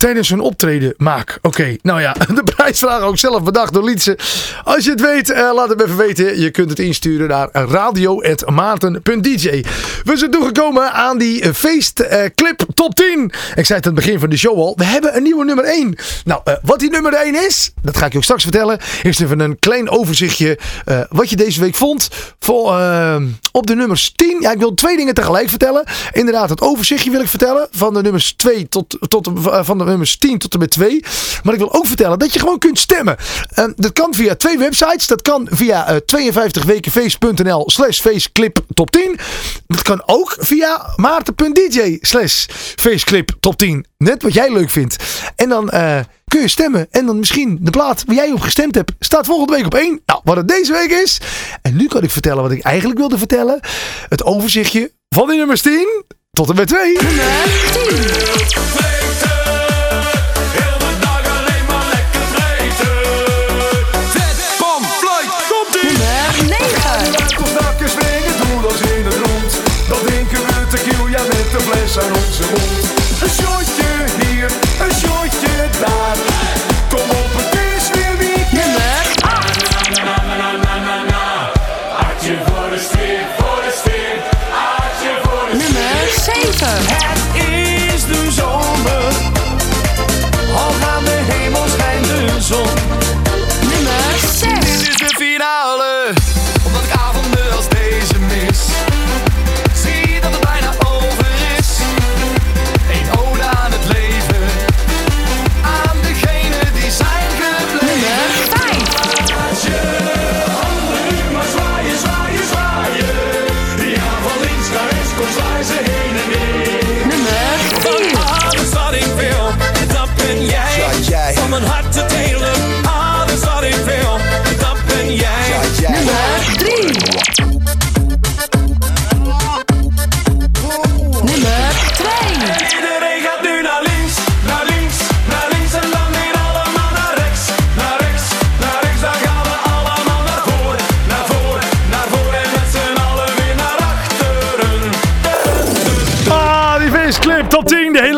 tijdens hun optreden maak. Oké, nou ja, de prijsvraag ook zelf bedacht door Lietse. Als je het weet, eh, laat het even weten. Je kunt het insturen naar radio.maarten.dj. We zijn toegekomen aan die eh, feestclip top 10. Ik zei het aan het begin van de show al. We hebben een nieuwe nummer 1. Nou, eh, wat die nummer 1 is, dat ga ik je ook straks vertellen. Eerst even een klein overzichtje eh, wat je deze week vond. Voor, eh, op de nummers 10. Ja, ik wil twee dingen tegelijk vertellen. Inderdaad, het overzichtje wil ik vertellen. Van de nummers 2 tot, tot eh, van de nummers 10 tot en met 2. Maar ik wil ook vertellen dat je gewoon kunt stemmen. En dat kan via twee websites. Dat kan via eh, uh, 52wekenfeest.nl slash feestclip top 10. Dat kan ook via maarten.dj slash feestclip top 10. Net wat jij leuk vindt. En dan... Eh, kun je stemmen. En dan misschien de plaat waar jij op gestemd hebt, staat volgende week op één. Nou, wat het deze week is. En nu kan ik vertellen wat ik eigenlijk wilde vertellen. Het overzichtje van die nummers 10 tot en met 2. Nummer 10.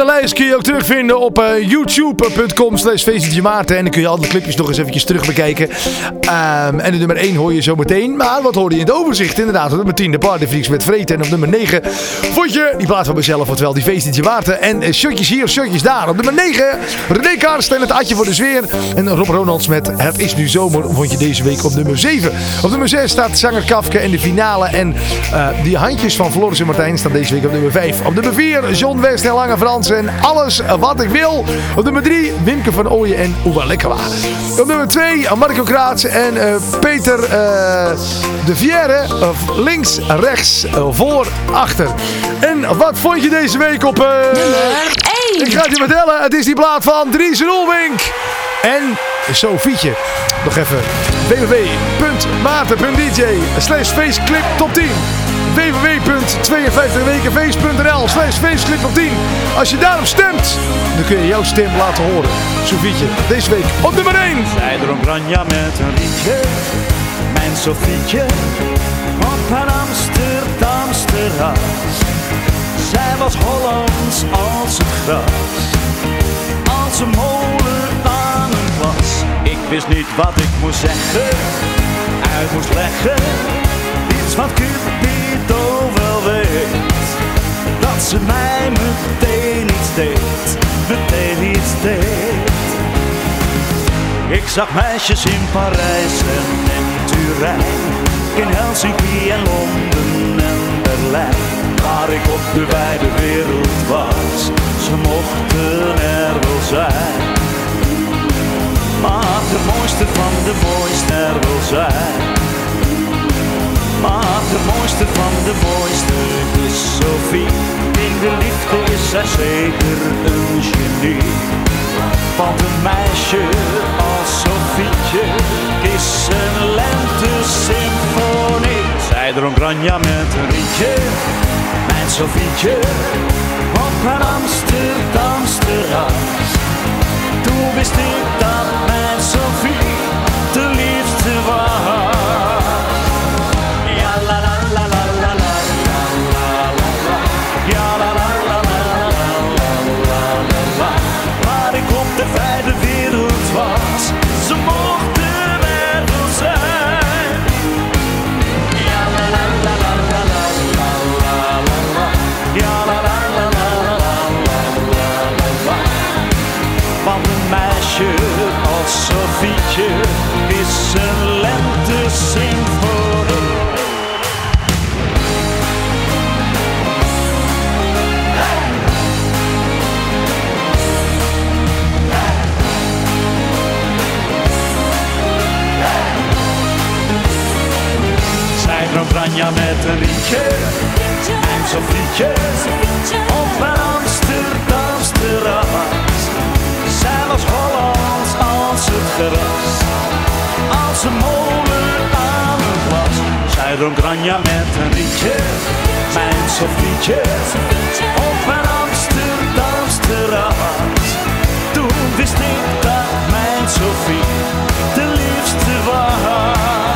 Hele lijst kun je ook terugvinden op eh, youtube.com slash Maarten. En dan kun je alle clipjes nog eens eventjes terug bekijken. Ehm, en de nummer 1 hoor je zo meteen. Maar wat hoorde je in het overzicht? Inderdaad, op nummer 10 de Partyfreaks met Vreten. En op nummer 9 vond je die plaat van mezelf, oftewel die feestje Maarten. En shotjes hier, shotjes daar. Op nummer 9 René Karst en het Adje voor de Sfeer. En Rob Ronalds met Het is nu zomer vond je deze week op nummer 7. Op nummer 6 staat zanger Kafke en de finale. En eh, die handjes van Floris en Martijn staan deze week op nummer 5. Op nummer 4 John West en Lange Frans en Alles wat ik wil. Op nummer 3 Wimke van Ooyen en Oewa Lekkerwa. Op nummer 2 Marco Kraats en eh, Peter eh, de Vierre. Links, rechts, eh, voor, achter. En wat vond je deze week op... nummer 1. Ik ga het je vertellen. Het is die plaat van Dries Roelwink. En Sofietje. Nog even www.maarten.dj slash faceclip top 10 www.52wekenfeest.nl slash faceclip top 10 Als je daarop stemt, dan kun je jouw stem laten horen. Sofietje, deze week op nummer 1. Zij dronk ranja met een rietje, mijn Sofietje, op haar Amsterdams terras. Zij was Hollands als het gras, als een molen aan een plas. Ik wist niet wat ik moest zeggen, uit moest leggen, iets wat Cupido wel Dat ze mij meteen iets deed, meteen iets deed. Ik zag meisjes in Parijs en in Turijn, in Helsinki en Londen en Berlijn. Waar ik op de wijde wereld was, ze mochten er wel zijn. Maar de mooiste van de mooiste er wel zijn. Maar de mooiste van de mooiste is Sophie. In de liefde is zij zeker een genie. Want een meisje als Sofietje is een lente-symfonie. Zij dronk ranja met een rietje, mijn Sofietje, op haar Amsterdams terras. Toen wist ik dat mijn Sofie de liefde was. Granja met een rietje. En zo'n frietje op Amsterdams terras. Zij was Hollands als het gras. Als een molen aan het glas. Zij dronk Granja met een rietje. Mijn Sofietje op een Amsterdams terras. Toen wist ik dat mijn Sofie de liefste was.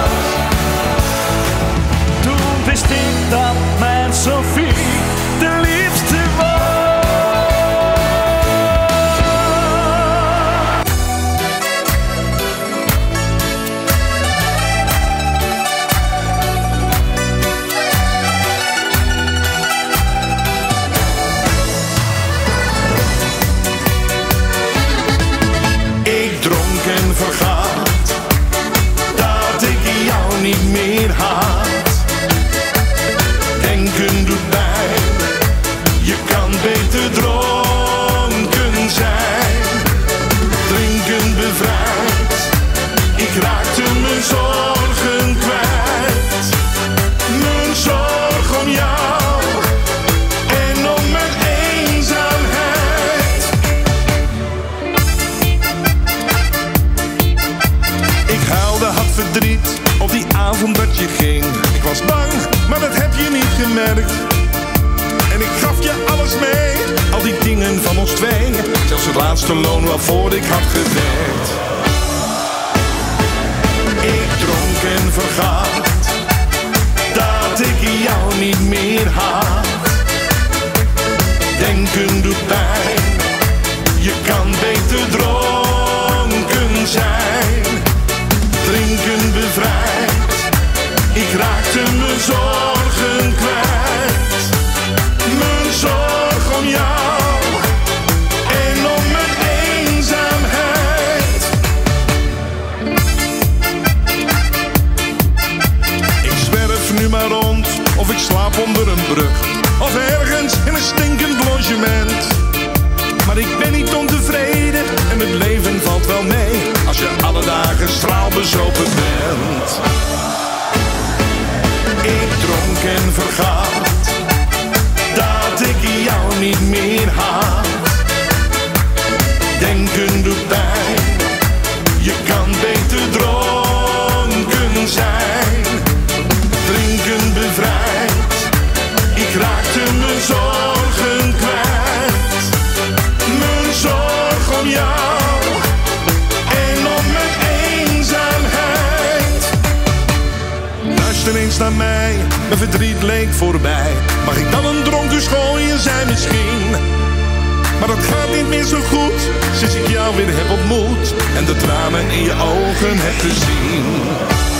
Denken doet pijn, je kan beter dronken zijn. Drinken bevrijdt, ik raakte mijn zorgen kwijt. Mijn zorg om jou en om mijn eenzaamheid. Luister eens naar mij, mijn verdriet leek voorbij. Mag ik dan een dronken schooien zijn misschien? Maar dat gaat niet meer zo goed, sinds ik jou weer heb ontmoet. En de tranen in je ogen heb gezien.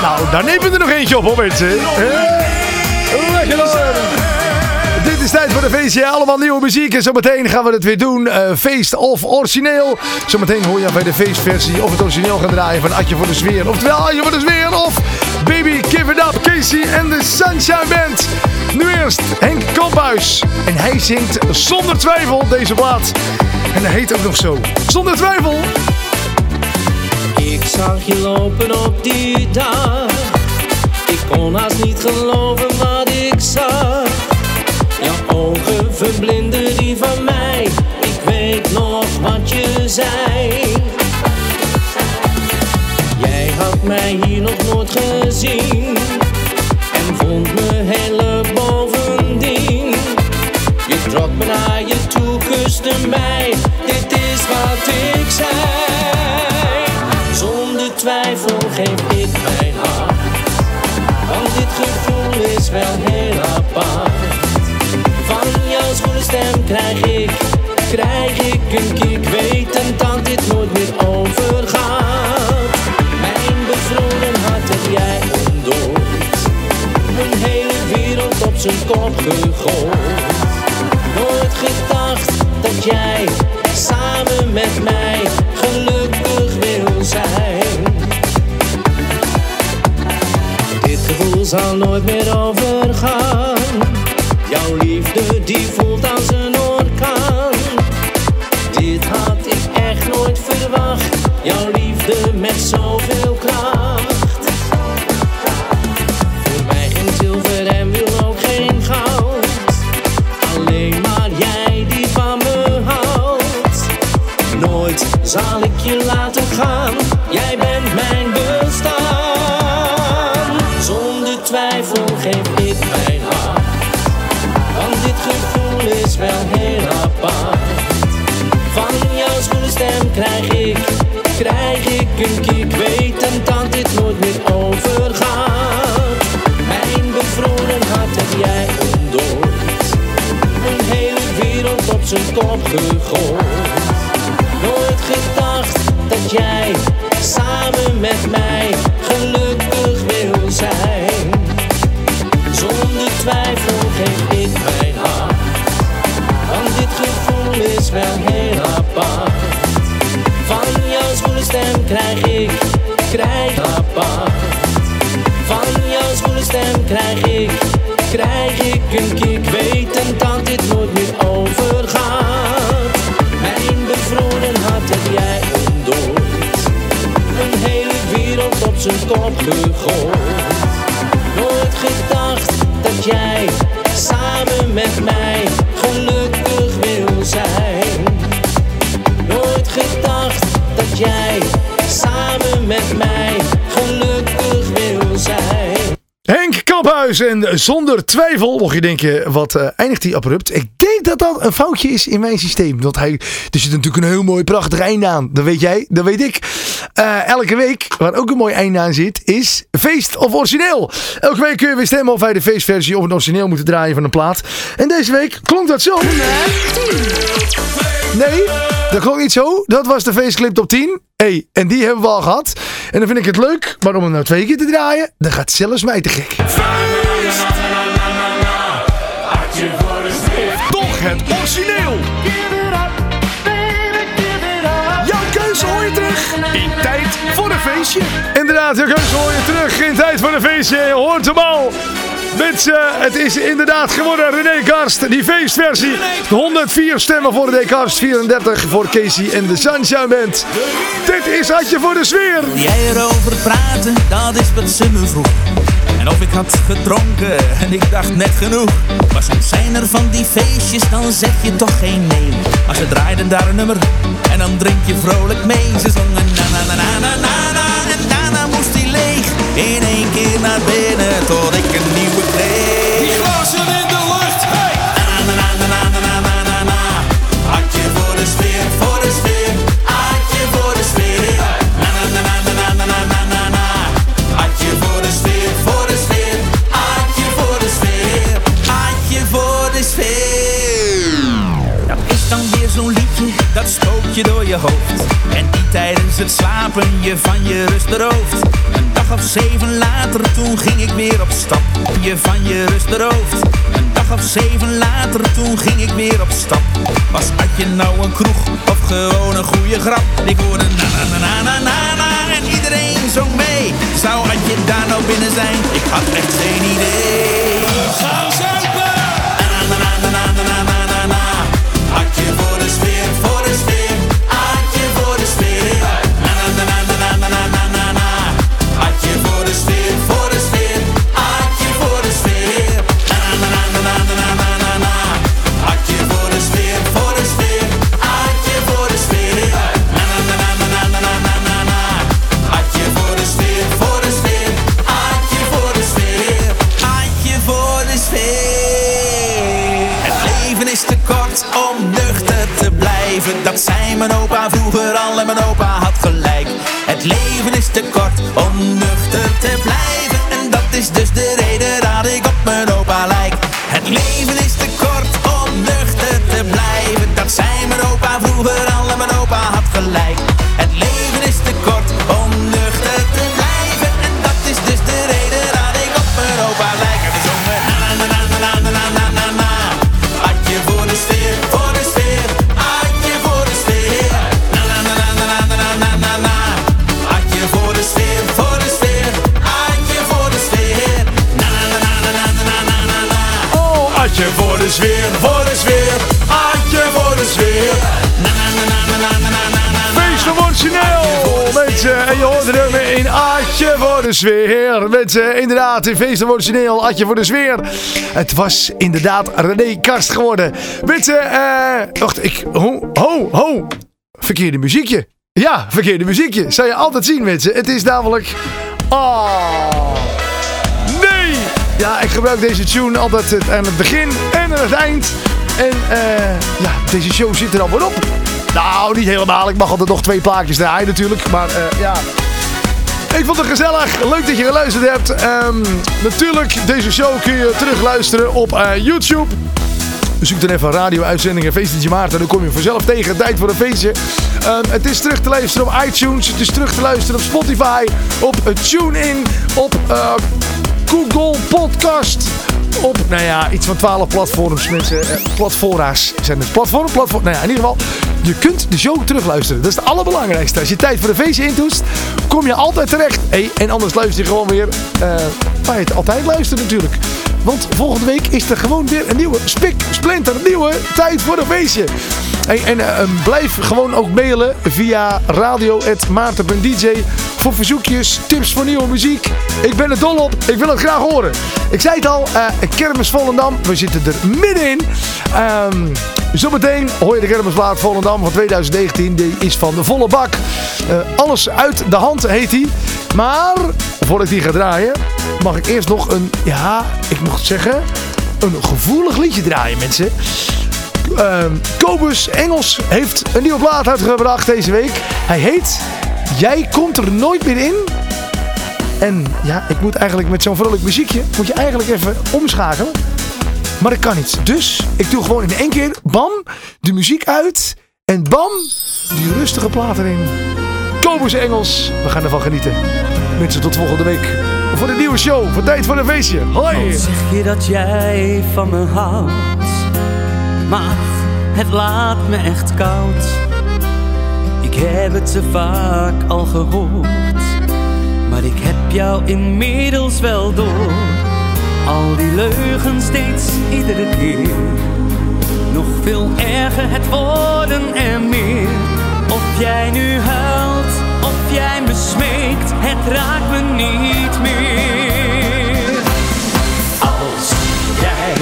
Nou, daar nemen we er nog eentje op, hoor mensen. Lekker. Dit is tijd voor de feestje. Allemaal nieuwe muziek. En zometeen gaan we het weer doen. Eh, feest of origineel. Zometeen hoor je bij de feestversie of het origineel gaan draaien van Atje voor de Sfeer. Oftewel Atje voor de Sfeer of Baby Give It Up. Casey en de Sunshine Band. Nu eerst Henk Kamphuis. En hij zingt zonder twijfel deze plaat. En hij heet ook nog zo. Zonder twijfel. Zag je lopen op die dag. Ik kon haast niet geloven wat ik zag. Jouw ogen verblinden die van mij. Ik weet nog wat je zei. Jij had mij hier nog nooit gezien. En vond me hele bovendien. Je trok me naar je toe, kuste mij. Krijg ik, krijg ik een kick. Wetend dat dit nooit meer overgaat. Mijn bevroren hart heb jij ontdooid. zijn kop gegooid. Nooit gedacht dat jij samen met mij gelukkig wil zijn. Dit gevoel zal nooit meer overgaan. Jouw liefde die voelt als een krijg ik. Wetend dat dit nooit meer overgaat. Mijn bevroren hart heb jij ontdooid. Een hele wereld op zijn kop gegooid. Ik een kiek. Wetend dat dit nooit meer overgaat. Mijn bevroren hart heb jij ontdooid. Een hele wereld op zijn kop gegooid. En zonder twijfel mocht je denken, wat eh, eindigt die abrupt? Ik denk dat dat een foutje is in mijn systeem. Want hij, er zit natuurlijk een heel mooi prachtig einde aan. Dat weet jij, dat weet ik. Eh, elke week, waar ook een mooi einde aan zit, is feest of origineel. Elke week kun je weer stemmen of wij de feestversie of een origineel moeten draaien van een plaat. En deze week klonk dat zo. Nee, dat klonk niet zo. Dat was de feestclip top 10. hey, en die hebben we al gehad. En dan vind ik het leuk, maar om hem nou twee keer te draaien, dan gaat zelfs mij te gek. Toch het origineel. Jouw keuze hoor je terug in tijd voor een feestje. Inderdaad, jouw keuze hoor je terug in tijd voor een feestje. Je hoort hem al. Mensen, het is inderdaad geworden René Karst, die feestversie. 104 stemmen voor René Karst, 34 voor Casey en de Sunshine Band. Dit is Adje voor de sfeer. Jij erover praten, dat is wat ze me vroeg. En of ik had gedronken en ik dacht net genoeg. Maar soms zijn er van die feestjes, dan zeg je toch geen nee. Maar ze draaiden daar een nummer en dan drink je vrolijk mee. Ze zongen na na na na na na In één keer naar binnen tot ik een nieuwe kreeg. Die glazen in de lucht, hey! Na na na na na na na na na. Adje voor de sfeer, voor de sfeer. Adje voor de sfeer. Na na na na na na na na na na. Adje voor de sfeer, voor de sfeer. Adje voor de sfeer. Adje voor de sfeer. Dat is dan weer zo'n liedje, dat spookt je door je hoofd. En die tijdens het slapen je van je rust berooft. Dag of zeven later, toen ging ik weer op stap. Je van je rust berooft. Een dag of zeven later, toen ging ik weer op stap. Was had je nou een kroeg of gewoon een goede grap? Ik hoorde na na na na na na na en iedereen zong mee. Zou had je daar nou binnen zijn? Ik had echt geen idee. De sfeer. Mensen, inderdaad, in feest origineel had je voor de sfeer. Het was inderdaad René Karst geworden. Mensen, eh... wacht, ik... Ho, ho, ho. Verkeerde muziekje. Ja, verkeerde muziekje. Zou je altijd zien, mensen. Het is namelijk... Oh... Nee! Ja, ik gebruik deze tune altijd aan het begin en aan het eind. En eh, ja, deze show zit er alweer op. Nou, niet helemaal. Ik mag altijd nog twee plaatjes draaien natuurlijk. Maar eh, ja... Ik vond het gezellig. Leuk dat je geluisterd hebt. Ehm, natuurlijk, deze show kun je terugluisteren op eh, YouTube. Zoek dan even radio-uitzendingen Feestje Maarten. Dan kom je vanzelf tegen. Tijd voor een feestje. Ehm, het is terug te luisteren op iTunes. Het is terug te luisteren op Spotify. Op uh, TuneIn. Op uh, Google Podcast. Op, nou ja, iets van 12 platforms. Mensen, uh, platforma's zijn het. Platform, platform. Nou ja, in ieder geval. Je kunt de show terugluisteren. Dat is het allerbelangrijkste. Als je tijd voor een feestje intoest, kom je altijd terecht. Hey, en anders luister je gewoon weer waar je het altijd luistert natuurlijk. Want volgende week is er gewoon weer een nieuwe spik, splinter, nieuwe tijd voor een feestje. Hey, en uh, blijf gewoon ook mailen via radio.maarten.dj voor verzoekjes, tips voor nieuwe muziek. Ik ben er dol op, ik wil graag horen. Ik zei het al, uh, Kermis Volendam, we zitten er middenin. Um, zometeen hoor je de Kermisplaat Volendam van 2019, die is van de volle bak. Uh, alles uit de hand heet die. Maar, voordat ik die ga draaien, mag ik eerst nog een, ja, ik moet zeggen, een gevoelig liedje draaien, mensen. Uh, Engels heeft een nieuwe plaat uitgebracht deze week. Hij heet Jij komt er nooit meer in. En ja, ik moet eigenlijk met zo'n vrolijk muziekje, moet je eigenlijk even omschakelen. Maar dat kan niet. Dus ik doe gewoon in één keer, bam, de muziek uit. En bam, die rustige plaat erin. Kobus Engels, we gaan ervan genieten. Mensen, tot volgende week voor de nieuwe show. Voor tijd voor een feestje. Hoi! Zeg je dat jij van me houdt. Maar het laat me echt koud. Ik heb het te vaak al gehoord. Maar ik heb jou inmiddels wel door. Al die leugens steeds, iedere keer. Nog veel erger, het worden er meer. Of jij nu huilt, of jij me smeekt, het raakt me niet meer. Als jij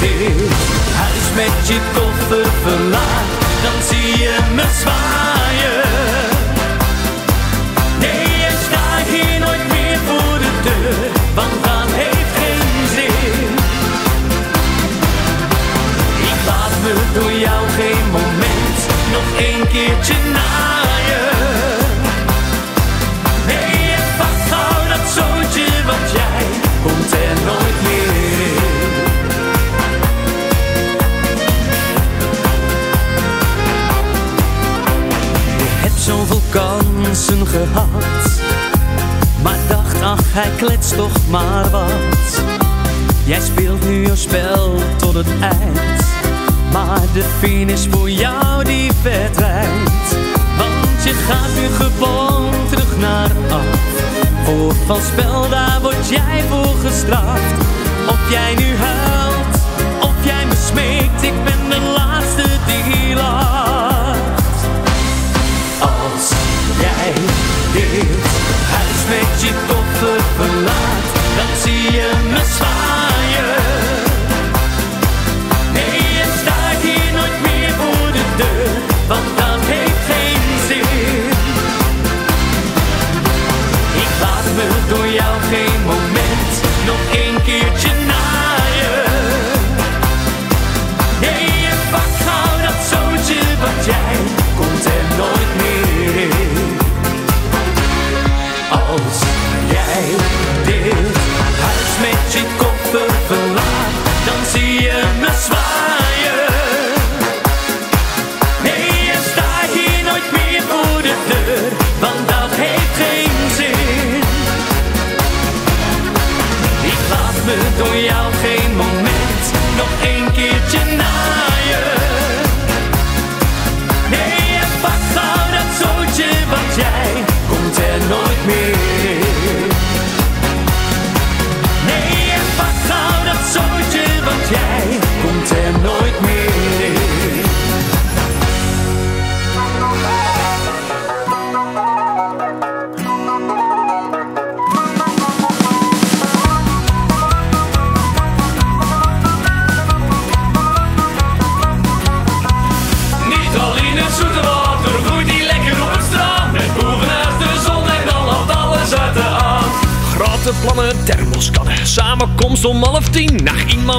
dit huis met je koffer verlaat, dan zie je me zwaaien. Hier nooit meer voor de deur, want dan heeft geen zin. Ik laat me door jou geen moment nog een keertje naaien. Nee, en pak gauw dat zootje, want jij komt er nooit meer. Je hebt zoveel kansen gehad, hij kletst toch maar wat. Jij speelt nu je spel tot het eind. Maar de finish voor jou die verdwijnt Want je gaat nu gewoon terug naar af Voor van spel daar word jij voor gestraft Of jij nu huilt, of jij me smeekt Ik ben de laatste die lacht Als jij dit huis met je koffer verlaat Dan zie je me zwaaien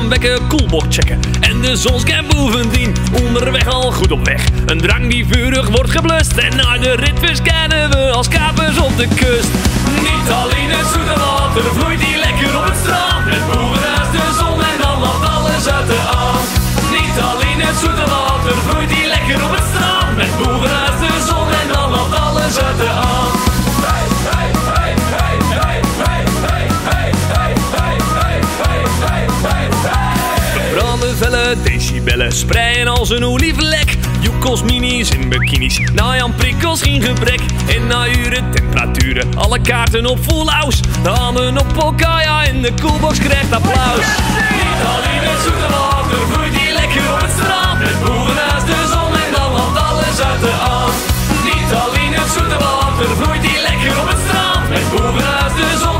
Wekken, checken. En de zonscap bovendien. Onderweg al goed op weg. Een drang die vurig wordt geblust. En na de rit verschijnen we als kapers op de kust. Niet alleen het zoete water vloeit die lekker op het strand. Het bovenhuis de zon en dan loopt alles uit de hand. Niet alleen het zoete water decibellen, spreien als een olievlek. Joekels, minis in bikinis, na Jan prikkels geen gebrek. En na uren temperaturen, alle kaarten op full house. De handen op ja, en de koelbox krijgt applaus. Niet alleen het zoete water vloeit hier lekker op het strand. Met bovenhuis de zon en dan loopt alles uit de hand. Niet alleen het zoete water vloeit hier lekker op het strand. Met bovenhuis de zon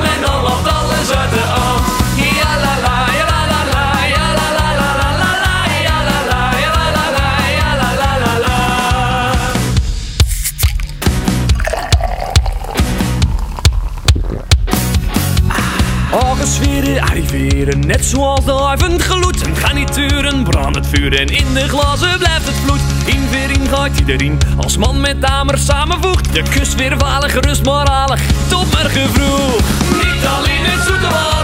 net zoals de avond gloed. Een garnituren brand het vuur en in de glazen blijft het vloed. In vering gaat iedereen, als man met damer samenvoegt. De kust weer valig, rust maar tot morgen vroeg. Niet alleen het zoete water